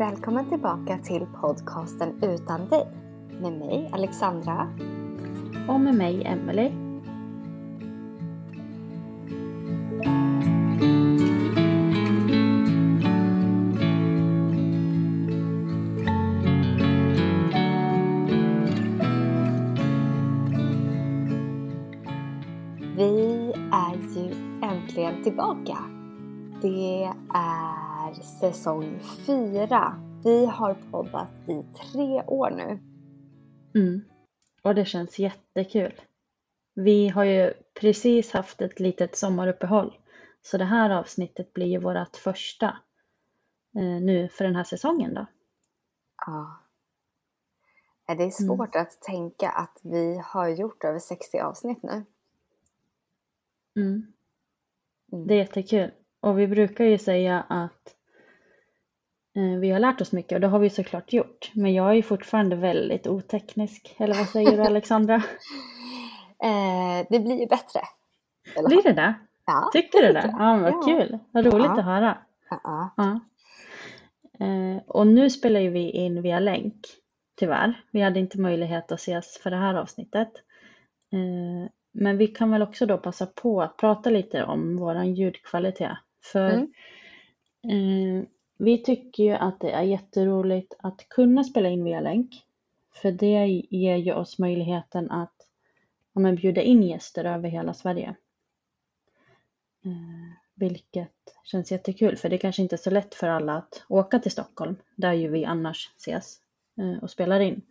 Välkommen tillbaka till podcasten Utan dig med mig Alexandra. Och med mig Emelie. Vi är ju äntligen tillbaka. Det är säsong fyra. Vi har poddat i tre år nu. Mm. Och det känns jättekul. Vi har ju precis haft ett litet sommaruppehåll. Så det här avsnittet blir ju vårt första eh, nu för den här säsongen då. Ja. Det är svårt att tänka att vi har gjort över 60 avsnitt nu. Mm. Mm. Det är jättekul. Och vi brukar ju säga att vi har lärt oss mycket och det har vi såklart gjort. Men jag är fortfarande väldigt oteknisk. Eller vad säger du Alexandra? Eh, det blir ju bättre. Eller Blir det det? Ja, Tyckte du tycker det? jag. Ja, vad Ja. kul. Vad roligt Ja. att höra. Ja, ja. Ja. Eh, och nu spelar ju vi in via länk, tyvärr. Vi hade inte möjlighet att ses för det här avsnittet. Eh, men vi kan väl också då passa på att prata lite om våran ljudkvalitet. För Mm vi tycker ju att det är jätteroligt att kunna spela in via länk. För det ger ju oss möjligheten att ja, men bjuda in gäster över hela Sverige. Eh, vilket känns jättekul för det är kanske inte är så lätt för alla att åka till Stockholm där ju vi annars ses eh, och spelar in.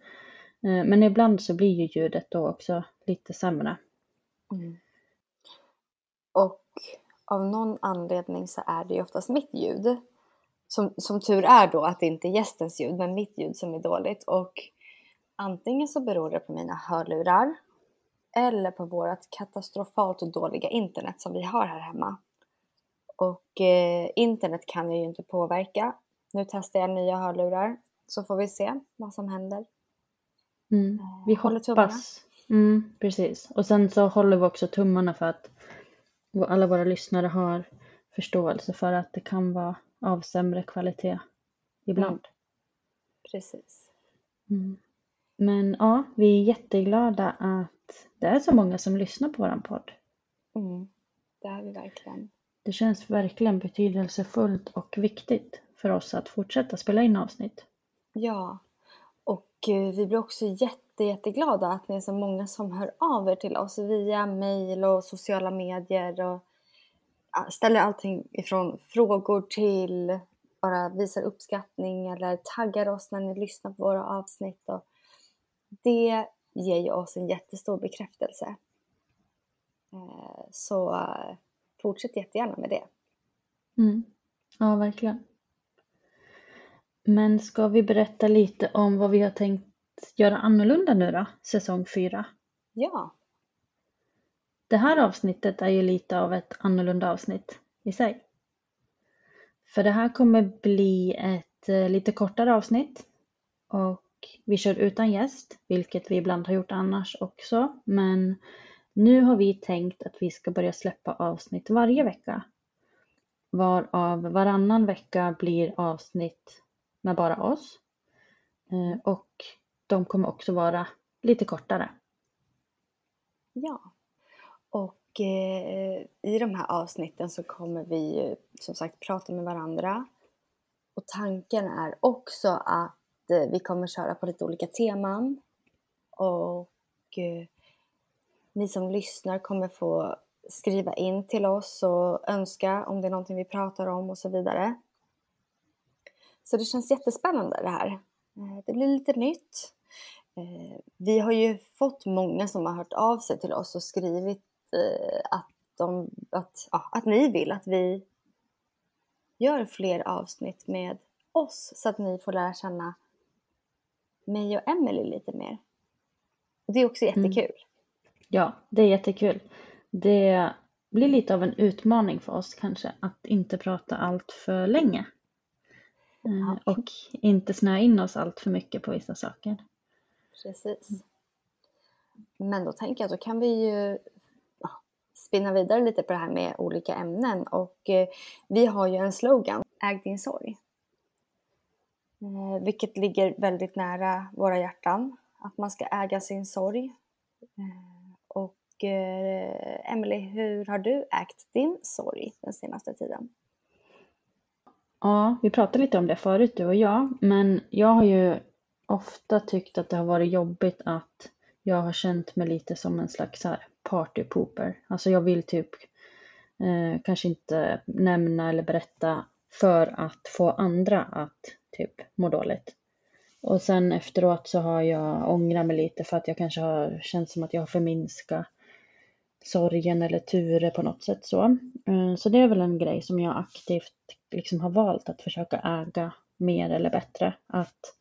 Eh, men ibland så blir ju ljudet då också lite sämre. Mm. Och av någon anledning så är det ju oftast mitt ljud. Som, som tur är då att det inte är gästens ljud, men mitt ljud som är dåligt. Och antingen så beror det på mina hörlurar eller på vårt katastrofalt och dåliga internet som vi har här hemma. Och eh, internet kan jag ju inte påverka. Nu testar jag nya hörlurar så får vi se vad som händer. Mm. Vi håller tummarna. hoppas. Mm, precis. Och sen så håller vi också tummarna för att alla våra lyssnare har förståelse för att det kan vara av sämre kvalitet ibland. Precis. Mm. Men ja, vi är jätteglada att det är så många som lyssnar på våran podd. Mm. Det är vi verkligen. Det känns verkligen betydelsefullt och viktigt för oss att fortsätta spela in avsnitt. Ja, och eh, vi blir också jätte, jätteglada att ni är så många som hör av er till oss via mail och sociala medier och ställer allting ifrån frågor till bara visar uppskattning eller taggar oss när ni lyssnar på våra avsnitt. Och det ger ju oss en jättestor bekräftelse. Eh, Så eh, fortsätt jättegärna med det. Mm. Ja, verkligen. Men ska vi berätta lite om vad vi har tänkt göra annorlunda nu då, säsong fyra? Ja, det här avsnittet är ju lite av ett annorlunda avsnitt i sig. För det här kommer bli ett eh, lite kortare avsnitt och vi kör utan gäst, vilket vi ibland har gjort annars också. Men nu har vi tänkt att vi ska börja släppa avsnitt varje vecka. Varav varannan vecka blir avsnitt med bara oss. Eh, och de kommer också vara lite kortare. Ja. Och eh, i de här avsnitten så kommer vi ju som sagt prata med varandra. Och tanken är också att eh, vi kommer köra på lite olika teman. Och eh, ni som lyssnar kommer få skriva in till oss och önska om det är någonting vi pratar om och så vidare. Så det känns jättespännande det här. Eh, det blir lite nytt. Eh, vi har ju fått många som har hört av sig till oss och skrivit att, de, att, ja, att ni vill att vi gör fler avsnitt med oss så att ni får lära känna mig och Emelie lite mer. det är också mm. jättekul. Mm. Ja, det är jättekul. Det blir lite av en utmaning för oss kanske att inte prata allt för länge. Ja. Och inte snöa in oss allt för mycket på vissa saker. Precis. Men då tänker jag, då kan vi ju spinna vidare lite på det här med olika ämnen och eh, vi har ju en slogan, Äg din sorg. Eh, vilket ligger väldigt nära våra hjärtan, att man ska äga sin sorg. Eh, och Emelie Emily, hur har du ägt din sorg den senaste tiden? Ja, vi pratade lite om det förut du och jag, men jag har ju ofta tyckt att det har varit jobbigt att jag har känt mig lite som en slags här partypooper. Alltså jag vill typ eh, kanske inte nämna eller berätta för att få andra att typ må dåligt. Och sen efteråt så har jag ångrat mig lite för att jag kanske har känt som att jag har förminskat sorgen eller turer på något sätt så. Eh, så det är väl en grej som jag aktivt liksom har valt att försöka äga mer eller bättre. Att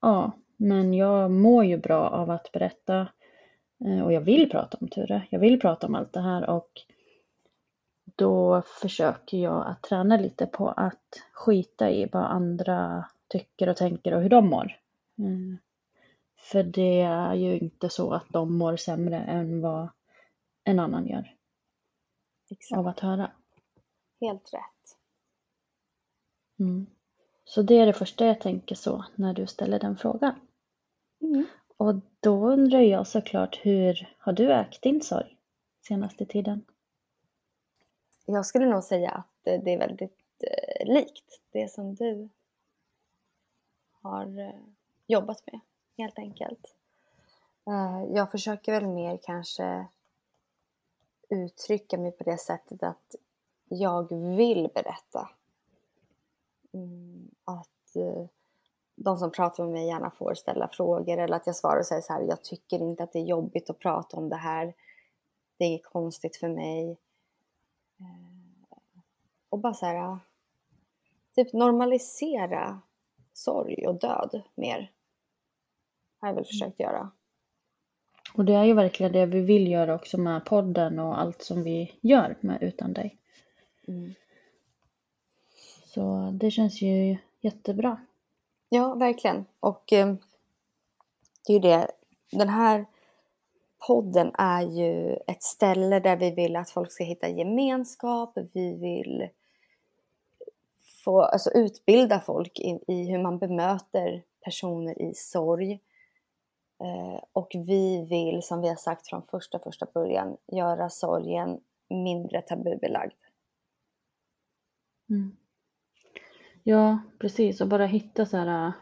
ja, men jag mår ju bra av att berätta och jag vill prata om Ture. Jag vill prata om allt det här och då försöker jag att träna lite på att skita i vad andra tycker och tänker och hur de mår. Mm. För det är ju inte så att de mår sämre än vad en annan gör. Exakt. Av att höra. Helt rätt. Mm. Så det är det första jag tänker så när du ställer den frågan. Mm. Och då undrar jag såklart, hur har du ägt din sorg senaste tiden? Jag skulle nog säga att det är väldigt eh, likt det som du har eh, jobbat med, helt enkelt. Eh, jag försöker väl mer kanske uttrycka mig på det sättet att jag vill berätta. Mm, att de som pratar med mig gärna får ställa frågor eller att jag svarar och säger så här, jag tycker inte att det är jobbigt att prata om det här. Det är konstigt för mig. Och bara så här, typ normalisera sorg och död mer. Har jag väl försökt göra. Och det är ju verkligen det vi vill göra också med podden och allt som vi gör med Utan dig. Mm. Så det känns ju jättebra. Ja, verkligen. Och eh, det är ju det. Den här podden är ju ett ställe där vi vill att folk ska hitta gemenskap. Vi vill få, alltså utbilda folk i, i hur man bemöter personer i sorg. Eh, och vi vill, som vi har sagt från första, första början, göra sorgen mindre tabubelagd. Mm. Ja, precis. Och bara hitta så här,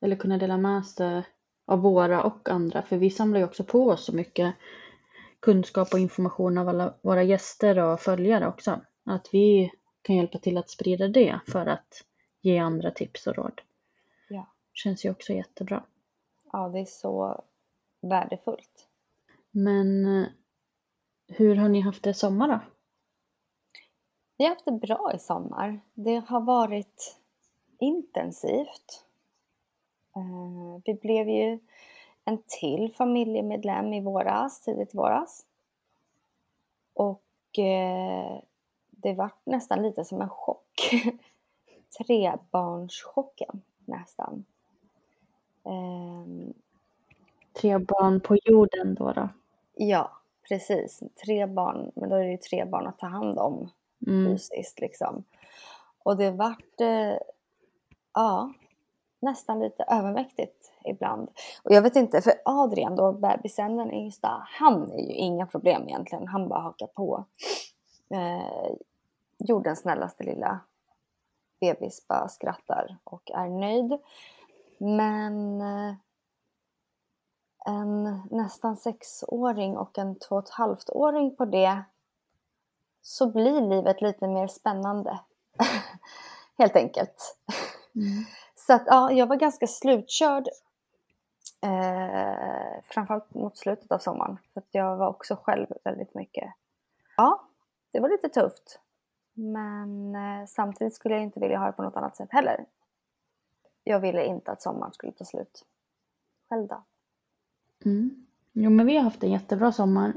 eller kunna dela med sig av våra och andra. För vi samlar ju också på oss så mycket kunskap och information av alla våra gäster och följare också. Att vi kan hjälpa till att sprida det för att ge andra tips och råd. Ja. Känns ju också jättebra. Ja, det är så värdefullt. Men eh, hur har ni haft det i sommar då? Vi har haft det bra i sommar. Det har varit intensivt. Eh, vi blev ju en till familjemedlem i våras, tidigt i våras. eh, det var nästan lite som en chock. Trebarnschocken nästan. Eh, Tre barn på jorden då. då. ja, precis. Tre barn, men då är det ju tre barn att ta hand om Mm. fysiskt liksom. Och det vart, eh, ja, nästan lite övermäktigt ibland. Och jag vet inte, för Adrian då, bebisen, den yngsta, han är ju inga problem egentligen. Han bara hakar på. Eh, jordens snällaste lilla bebis bara skrattar och är nöjd. Men eh, en nästan sexåring och en två och ett halvt åring på det så blir livet lite mer spännande. Helt enkelt. Mm. Så att ja, jag var ganska slutkörd. Eh, framförallt mot slutet av sommaren. För att jag var också själv väldigt mycket. Ja, det var lite tufft. Men eh, samtidigt skulle jag inte vilja ha det på något annat sätt heller. Jag ville inte att sommaren skulle ta slut. Själv då? Mm. Jo men vi har haft en jättebra sommar.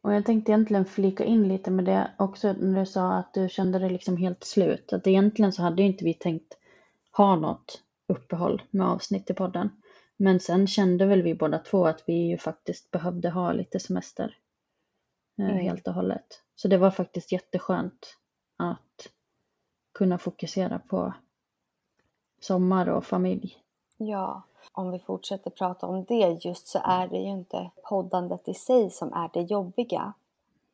Och jag tänkte egentligen flika in lite med det också när du sa att du kände dig liksom helt slut. Att egentligen så hade ju inte vi tänkt ha något uppehåll med avsnitt i podden. Men sen kände väl vi båda två att vi ju faktiskt behövde ha lite semester. eh, Mm. Helt och hållet. Så det var faktiskt jätteskönt att kunna fokusera på sommar och familj. Ja, om vi fortsätter prata om det just så är det ju inte poddandet i sig som är det jobbiga.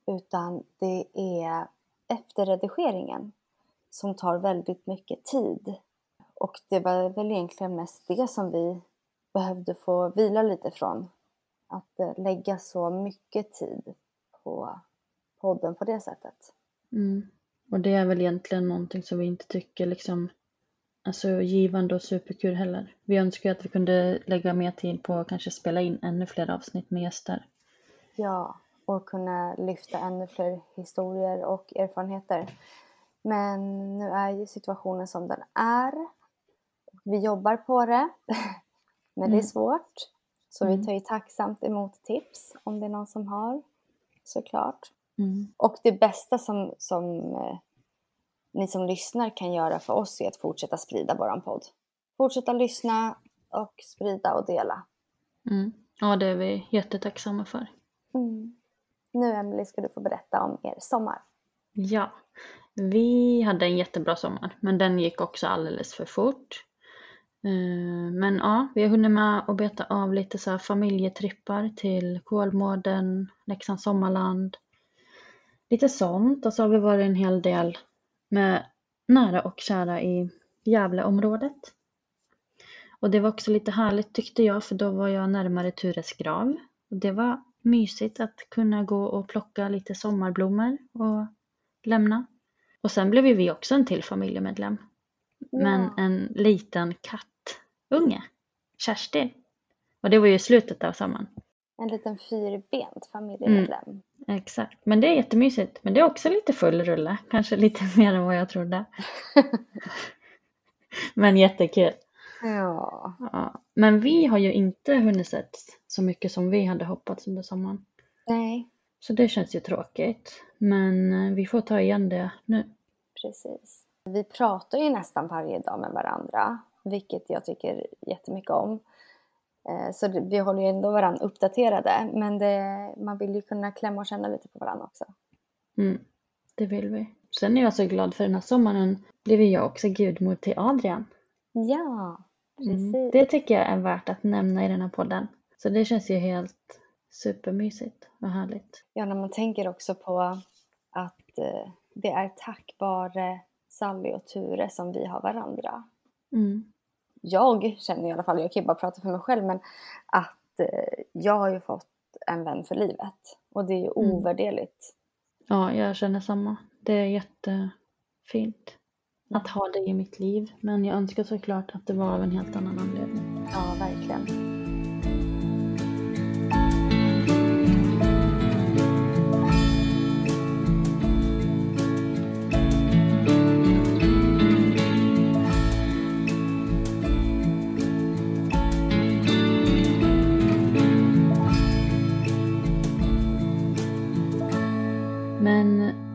Utan det är efterredigeringen som tar väldigt mycket tid. Och det var väl egentligen mest det som vi behövde få vila lite från. Att eh, lägga så mycket tid på podden på det sättet. Mm. Och det är väl egentligen någonting som vi inte tycker liksom alltså givande och superkul heller. Vi önskar att vi kunde lägga mer tid på att kanske spela in ännu fler avsnitt med gäster. Ja, och kunna lyfta ännu fler historier och erfarenheter. Men nu är ju situationen som den är. Vi jobbar på det, men det är Mm. svårt. Så Mm. vi tar ju tacksamt emot tips om det är någon som har, såklart. Mm. Och det bästa som, som eh, ni som lyssnar kan göra för oss är att fortsätta sprida våran podd. Fortsätta lyssna och sprida och dela. Mm. Ja, det är vi jättetacksamma för. Mm. Nu Emelie ska du få berätta om er sommar. Ja, vi hade en jättebra sommar, men den gick också alldeles för fort. Eh, Men ja, vi har hunnit med att beta av lite så familjetrippar till Kolmården, Leksands sommarland. Lite sånt. Och så har vi varit en hel del med nära och kära i Gävleområdet. Och det var också lite härligt tyckte jag, för då var jag närmare Tures grav. Och det var mysigt att kunna gå och plocka lite sommarblommor och lämna. Och sen blev vi också en till familjemedlem. Men en liten kattunge, Kerstin. Och det var ju slutet av sommaren. En liten fyrbent familjemedlem. Exakt. Men det är jättemysigt. Men det är också lite full rulle. Kanske lite mer än vad jag trodde. Men jättekul. Ja. Ja. Men vi har ju inte hunnit sett så mycket som vi hade hoppats under sommaren. Nej, Så det känns ju tråkigt. Men eh, vi får ta igen det nu. precis. Vi pratar ju nästan varje dag med varandra, vilket jag tycker jättemycket om. Eh, Så vi håller ju ändå varandra uppdaterade, men det, man vill ju kunna klämma och känna lite på varandra också. Mm, det vill vi. Sen är jag så glad för den här sommaren blev jag också gudmor till Adrian. Ja, precis. Mm, det tycker jag är värt att nämna i den här podden. Så det känns ju helt supermysigt och härligt. Ja, när man tänker också på att eh, det är tack vare Sally och Ture som vi har varandra. Mm, jag känner i alla fall, jag kan ju bara prata för mig själv, men att eh, jag har ju fått en vän för livet. Och det är ju Mm. ovärderligt. ja, jag känner samma. Det är jättefint att ha dig i mitt liv. Men jag önskar såklart att det var av en helt annan anledning. Ja, verkligen.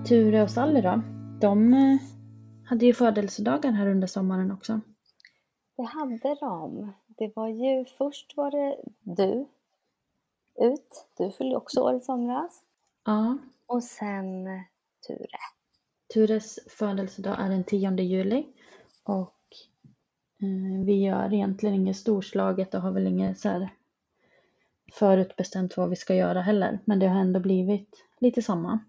Men och Sally då? De eh, hade ju födelsedagar här under sommaren också. Det hade de. Det var ju, först var det du ut. Du fyllde också år i somras. Ja. Och sen Ture. Tures födelsedag är den 10 juli och eh, vi gör egentligen inget storslaget och har väl inget så här förutbestämt vad vi ska göra heller. Men det har ändå blivit lite samma.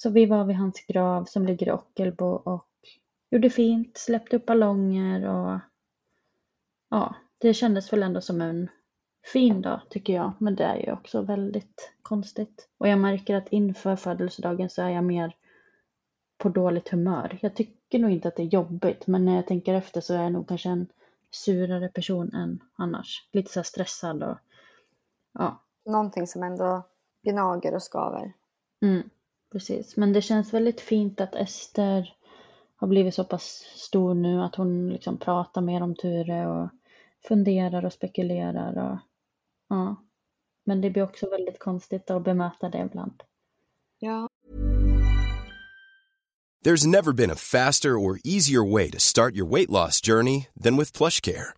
Så vi var vid hans grav som ligger i Ockelbo och gjorde fint, släppte upp ballonger och ja, det kändes väl ändå som en fin dag tycker jag. Men det är ju också väldigt konstigt. Och jag märker att inför födelsedagen så är jag mer på dåligt humör. Jag tycker nog inte att det är jobbigt, men när jag tänker efter så är jag nog kanske en surare person än annars. Lite så stressad och ja. Någonting som ändå gnager och skaver. Mm, precis, men det känns väldigt fint att Ester har blivit så pass stor nu att hon liksom pratar mer om Ture och funderar och spekulerar och ja. Men det blir också väldigt konstigt att bemöta det ibland. Ja. There's never been a faster or easier way to start your weight loss journey than with PlushCare.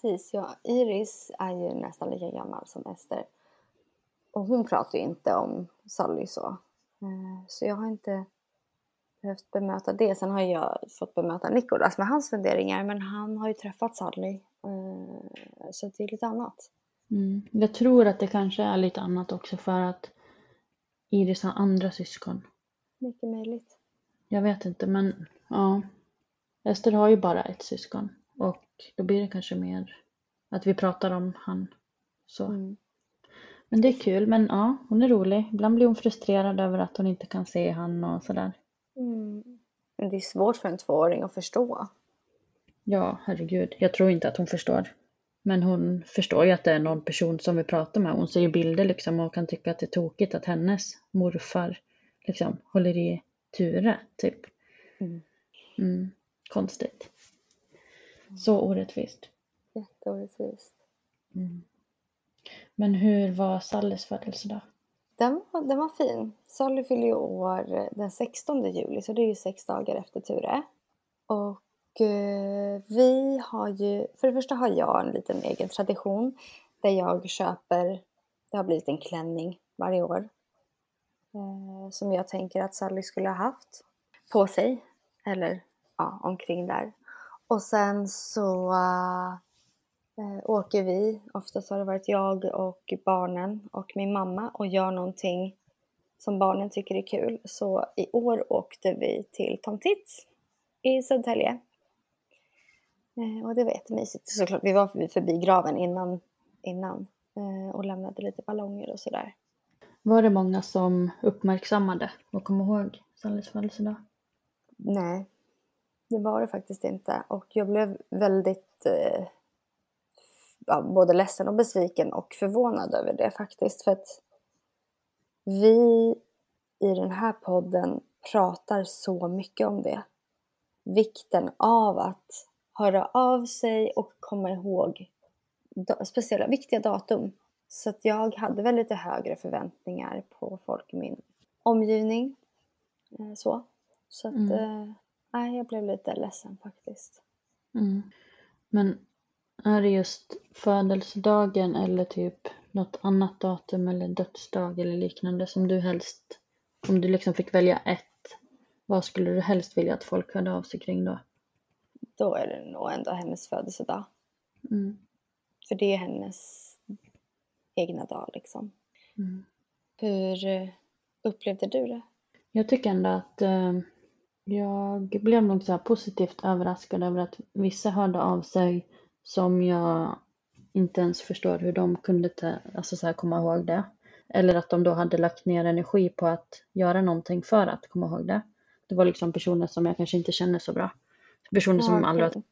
Precis, ja. Iris är ju nästan lika gammal som Ester. Och hon pratar ju inte om Sally så. Eh, så jag har inte behövt bemöta det. Sen har jag fått bemöta Nikolas med hans funderingar. Men han har ju träffat Sally. Eh, så det är lite annat. Mm. Jag tror att det kanske är lite annat också för att Iris har andra syskon. Mycket möjligt. Jag vet inte men ja. Ester har ju bara ett syskon och då blir det kanske mer att vi pratar om han. Så. Mm. Men det är kul, men ja, hon är rolig. Ibland blir hon frustrerad över att hon inte kan se han och sådär. Mm. Men det är svårt för en tvååring att förstå. Ja, herregud. Jag tror inte att hon förstår. Men hon förstår ju att det är någon person som vi pratar med. Hon ser ju bilder liksom och kan tycka att det är tokigt att hennes morfar liksom håller i Ture, typ. Mm. Mm, konstigt. Så orättvist. Jätteorättvist. Mm. Men hur var Salles födelsedag? Den, var- den var fin. Sally fyller ju år den 16 juli så det är ju sex dagar efter Ture. Och eh, vi har ju, för det första har jag en liten egen tradition där jag köper, det har blivit en klänning varje år. Eh, som jag tänker att Sally skulle ha haft på sig. Eller ja, omkring där. Och sen så eh, åker vi, oftast har det varit jag och barnen och min mamma och gör någonting som barnen tycker är kul. Så i år åkte vi till Tom Tits i Södertälje. Eh, och det var jättemysigt såklart. Vi var förbi graven innan, innan eh, och lämnade lite ballonger och sådär. Var det många som uppmärksammade och kom ihåg Salles födelsedag? Nej, det var det faktiskt inte. Och jag blev väldigt eh, ja, både ledsen och besviken och förvånad över det faktiskt. För att vi i den här podden pratar så mycket om det. Vikten av att höra av sig och komma ihåg speciella, viktiga datum. Så att jag hade väl lite högre förväntningar på folk i min omgivning. Eh, Så, så att, Mm. Nej, jag blev lite ledsen faktiskt. Mm. Men är det just födelsedagen eller typ något annat datum eller dödsdag eller liknande som du helst, om du liksom fick välja ett, vad skulle du helst vilja att folk hörde av sig kring då? Då är det nog ändå hennes födelsedag. Mm. För det är hennes egna dag liksom. Mm. Hur eh, upplevde du det? Jag tycker ändå att eh, jag blev nog så positivt överraskad över att vissa hörde av sig som jag inte ens förstår hur de kunde ta, alltså så här, komma ihåg det. Eller att de då hade lagt ner energi på att göra någonting för att komma ihåg det. Det var liksom personer som jag kanske inte känner så bra. Personer som Ja, aldrig har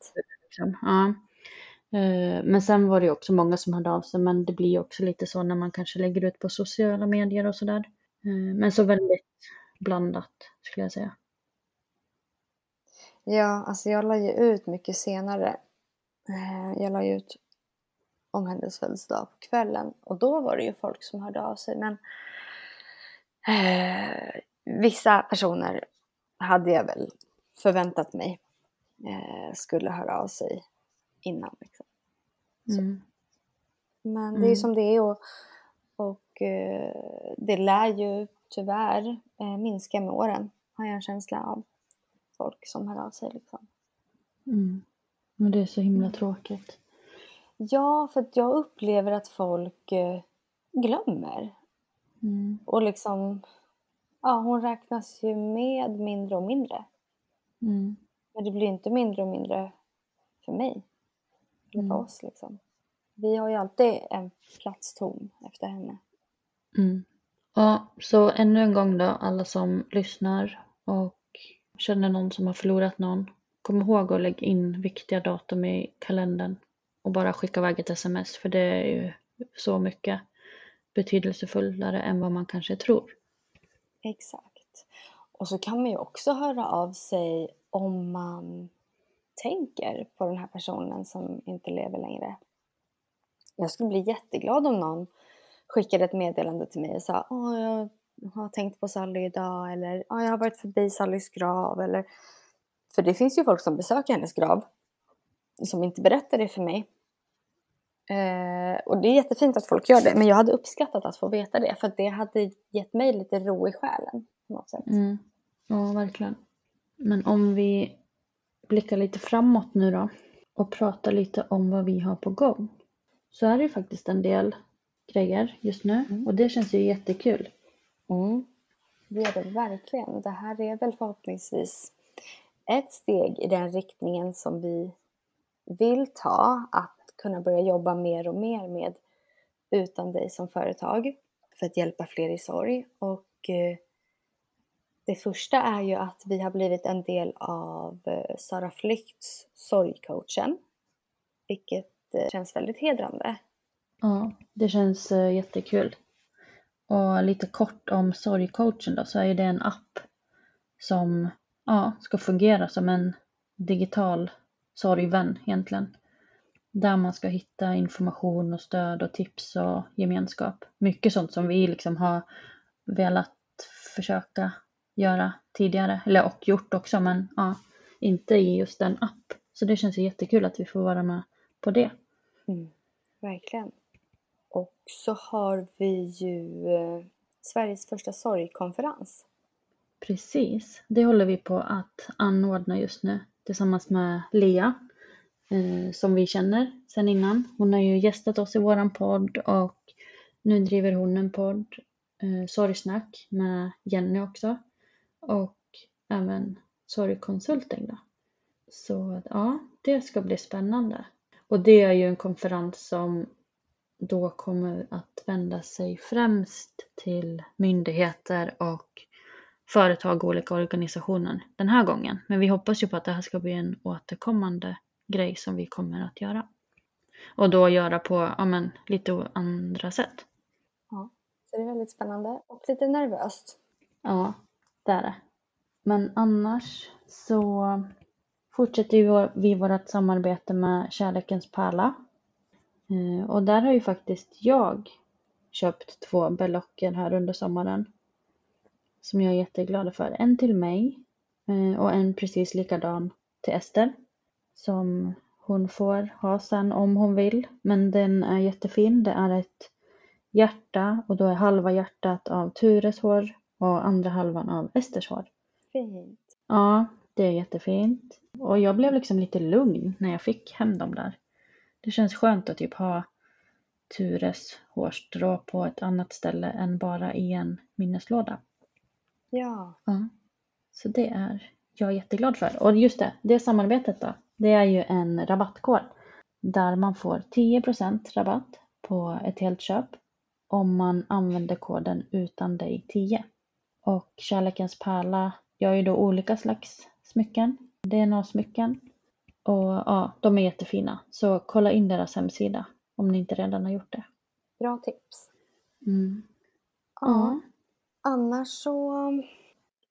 liksom. ja. Eh, Men sen var det också många som hörde av sig men det blir också lite så när man kanske lägger ut på sociala medier och sådär. Eh, Men så väldigt blandat skulle jag säga. Ja, alltså jag la ju ut mycket senare. Eh, Jag la ju ut om hennes födelsedag på kvällen och då var det ju folk som hörde av sig men eh, vissa personer hade jag väl förväntat mig eh, skulle höra av sig innan. Liksom. Mm. Men det är Mm. ju som det är och, och eh, det lär ju tyvärr eh, minska med åren har jag en känsla av. Folk som hör av sig liksom. Mm. Men det är så himla tråkigt. Ja, för att jag upplever att folk eh, glömmer. Mm. Och liksom, ja hon räknas ju med mindre och mindre. Mm. Men det blir inte mindre och mindre för mig. Eller för Mm. oss liksom. Vi har ju alltid en plats tom efter henne. Mm. Ja, så ännu en gång då, alla som lyssnar och känner någon som har förlorat någon. Kom ihåg att lägga in viktiga datum i kalendern och bara skicka iväg ett sms för det är ju så mycket betydelsefullare än vad man kanske tror. Exakt. Och så kan man ju också höra av sig om man tänker på den här personen som inte lever längre. Jag skulle bli jätteglad om någon skickade ett meddelande till mig och sa Åh, jag har tänkt på Sally idag eller Åh, jag har varit förbi Sallys grav eller för det finns ju folk som besöker hennes grav som inte berättar det för mig. Eh, och det är jättefint att folk gör det men jag hade uppskattat att få veta det för det hade gett mig lite ro i själen på något sätt. Mm. Ja, verkligen. Men om vi blickar lite framåt nu då och pratar lite om vad vi har på gång. Så är det ju faktiskt en del grejer just nu Mm. och det känns ju jättekul. Mm. Det är det verkligen. Det här är väl förhoppningsvis ett steg i den riktningen som vi vill ta. Att kunna börja jobba mer och mer med Utan dig som företag för att hjälpa fler i sorg. Och eh, det första är ju att vi har blivit en del av eh, Sara Flykts Sorgcoachen. Vilket eh, känns väldigt hedrande. Ja, det känns jättekul. Och lite kort om sorgcoachen då, så är det en app som ja, ska fungera som en digital sorgvän egentligen. Där man ska hitta information och stöd och tips och gemenskap. Mycket sånt som vi liksom har velat försöka göra tidigare, eller och gjort också, men ja, inte i just en app. Så det känns ju jättekul att vi får vara med på det. Mm, verkligen. Och så har vi ju eh, Sveriges första sorgkonferens. Precis, det håller vi på att anordna just nu tillsammans med Lea eh, som vi känner sedan innan. Hon har ju gästat oss i våran podd och nu driver hon en podd, eh, Sorgsnack med Jenny också och även Sorgkonsulting då. Så ja, det ska bli spännande. Och det är ju en konferens som då kommer att vända sig främst till myndigheter och företag och olika organisationer den här gången. Men vi hoppas ju på att det här ska bli en återkommande grej som vi kommer att göra. Och då göra på ja, men, lite andra sätt. Så det är väldigt spännande och lite nervöst. Ja, det är det. Men annars så fortsätter vi vårt samarbete med Kärlekens pärla. Eh, Och där har ju faktiskt jag köpt två berlocker här under sommaren. Som jag är jätteglad för. En till mig eh, och en precis likadan till Ester. Som hon får ha sen om hon vill. Men den är jättefin. Det är ett hjärta och då är halva hjärtat av Tures hår och andra halvan av Esters hår. Fint. Ja, det är jättefint. Och jag blev liksom lite lugn när jag fick hem dem där. Det känns skönt att typ ha Tures hårstrå på ett annat ställe än bara i en minneslåda. Ja. Ja. Så det är jag jätteglad för. Och just det, det samarbetet då. Det är ju en rabattkod där man får 10% rabatt på ett helt köp om man använder koden utan dig 10. Och Kärlekens pärla gör ju då olika slags smycken, DNA-smycken. Och ja, de är jättefina. Så kolla in deras hemsida om ni inte redan har gjort det. Bra tips. Mm. Ja. Annars så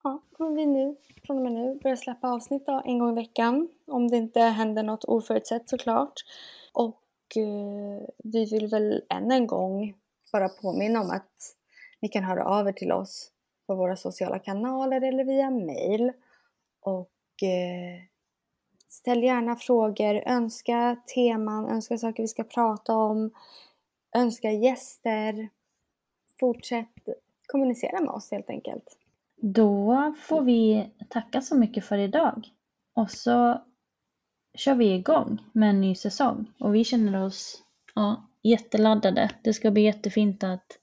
ja, kommer vi nu, från och med nu, börja släppa avsnitt då, en gång i veckan. Om det inte händer något oförutsett såklart. Och eh, vi vill väl än en gång bara påminna om att ni kan höra av er till oss på våra sociala kanaler eller via mail. Och eh, ställ gärna frågor, önska teman, önska saker vi ska prata om, önska gäster. Fortsätt kommunicera med oss helt enkelt. Då får vi tacka så mycket för idag. Och så kör vi igång med en ny säsong. Och vi känner oss ja, jätteladdade. Det ska bli jättefint att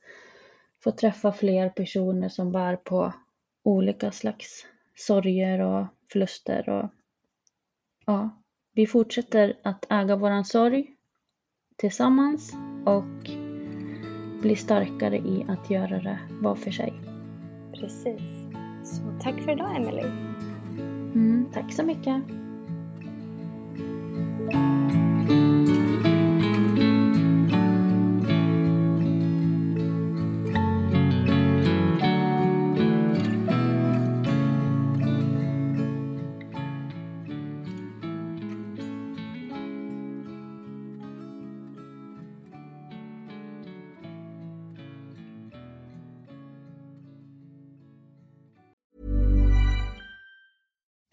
få träffa fler personer som bär på olika slags sorger och förluster. Och, ja, vi fortsätter att äga våran sorg tillsammans och bli starkare i att göra det var för sig. Precis. Så tack för idag Emelie. Mm, tack så mycket.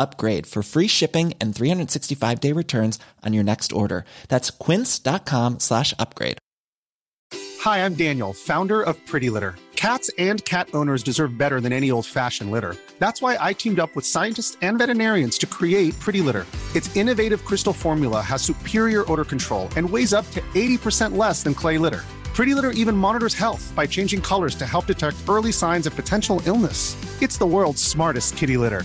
upgrade for free shipping and 365 day returns on your next order. That's quince.com slash upgrade. Hi, I'm Daniel, founder of Pretty Litter. Cats and cat owners deserve better than any old fashioned litter. That's why I teamed up with scientists and veterinarians to create Pretty Litter. Its innovative crystal formula has superior odor control and weighs up to 80% less than clay litter. Pretty Litter even monitors health by changing colors to help detect early signs of potential illness. It's the world's smartest kitty litter.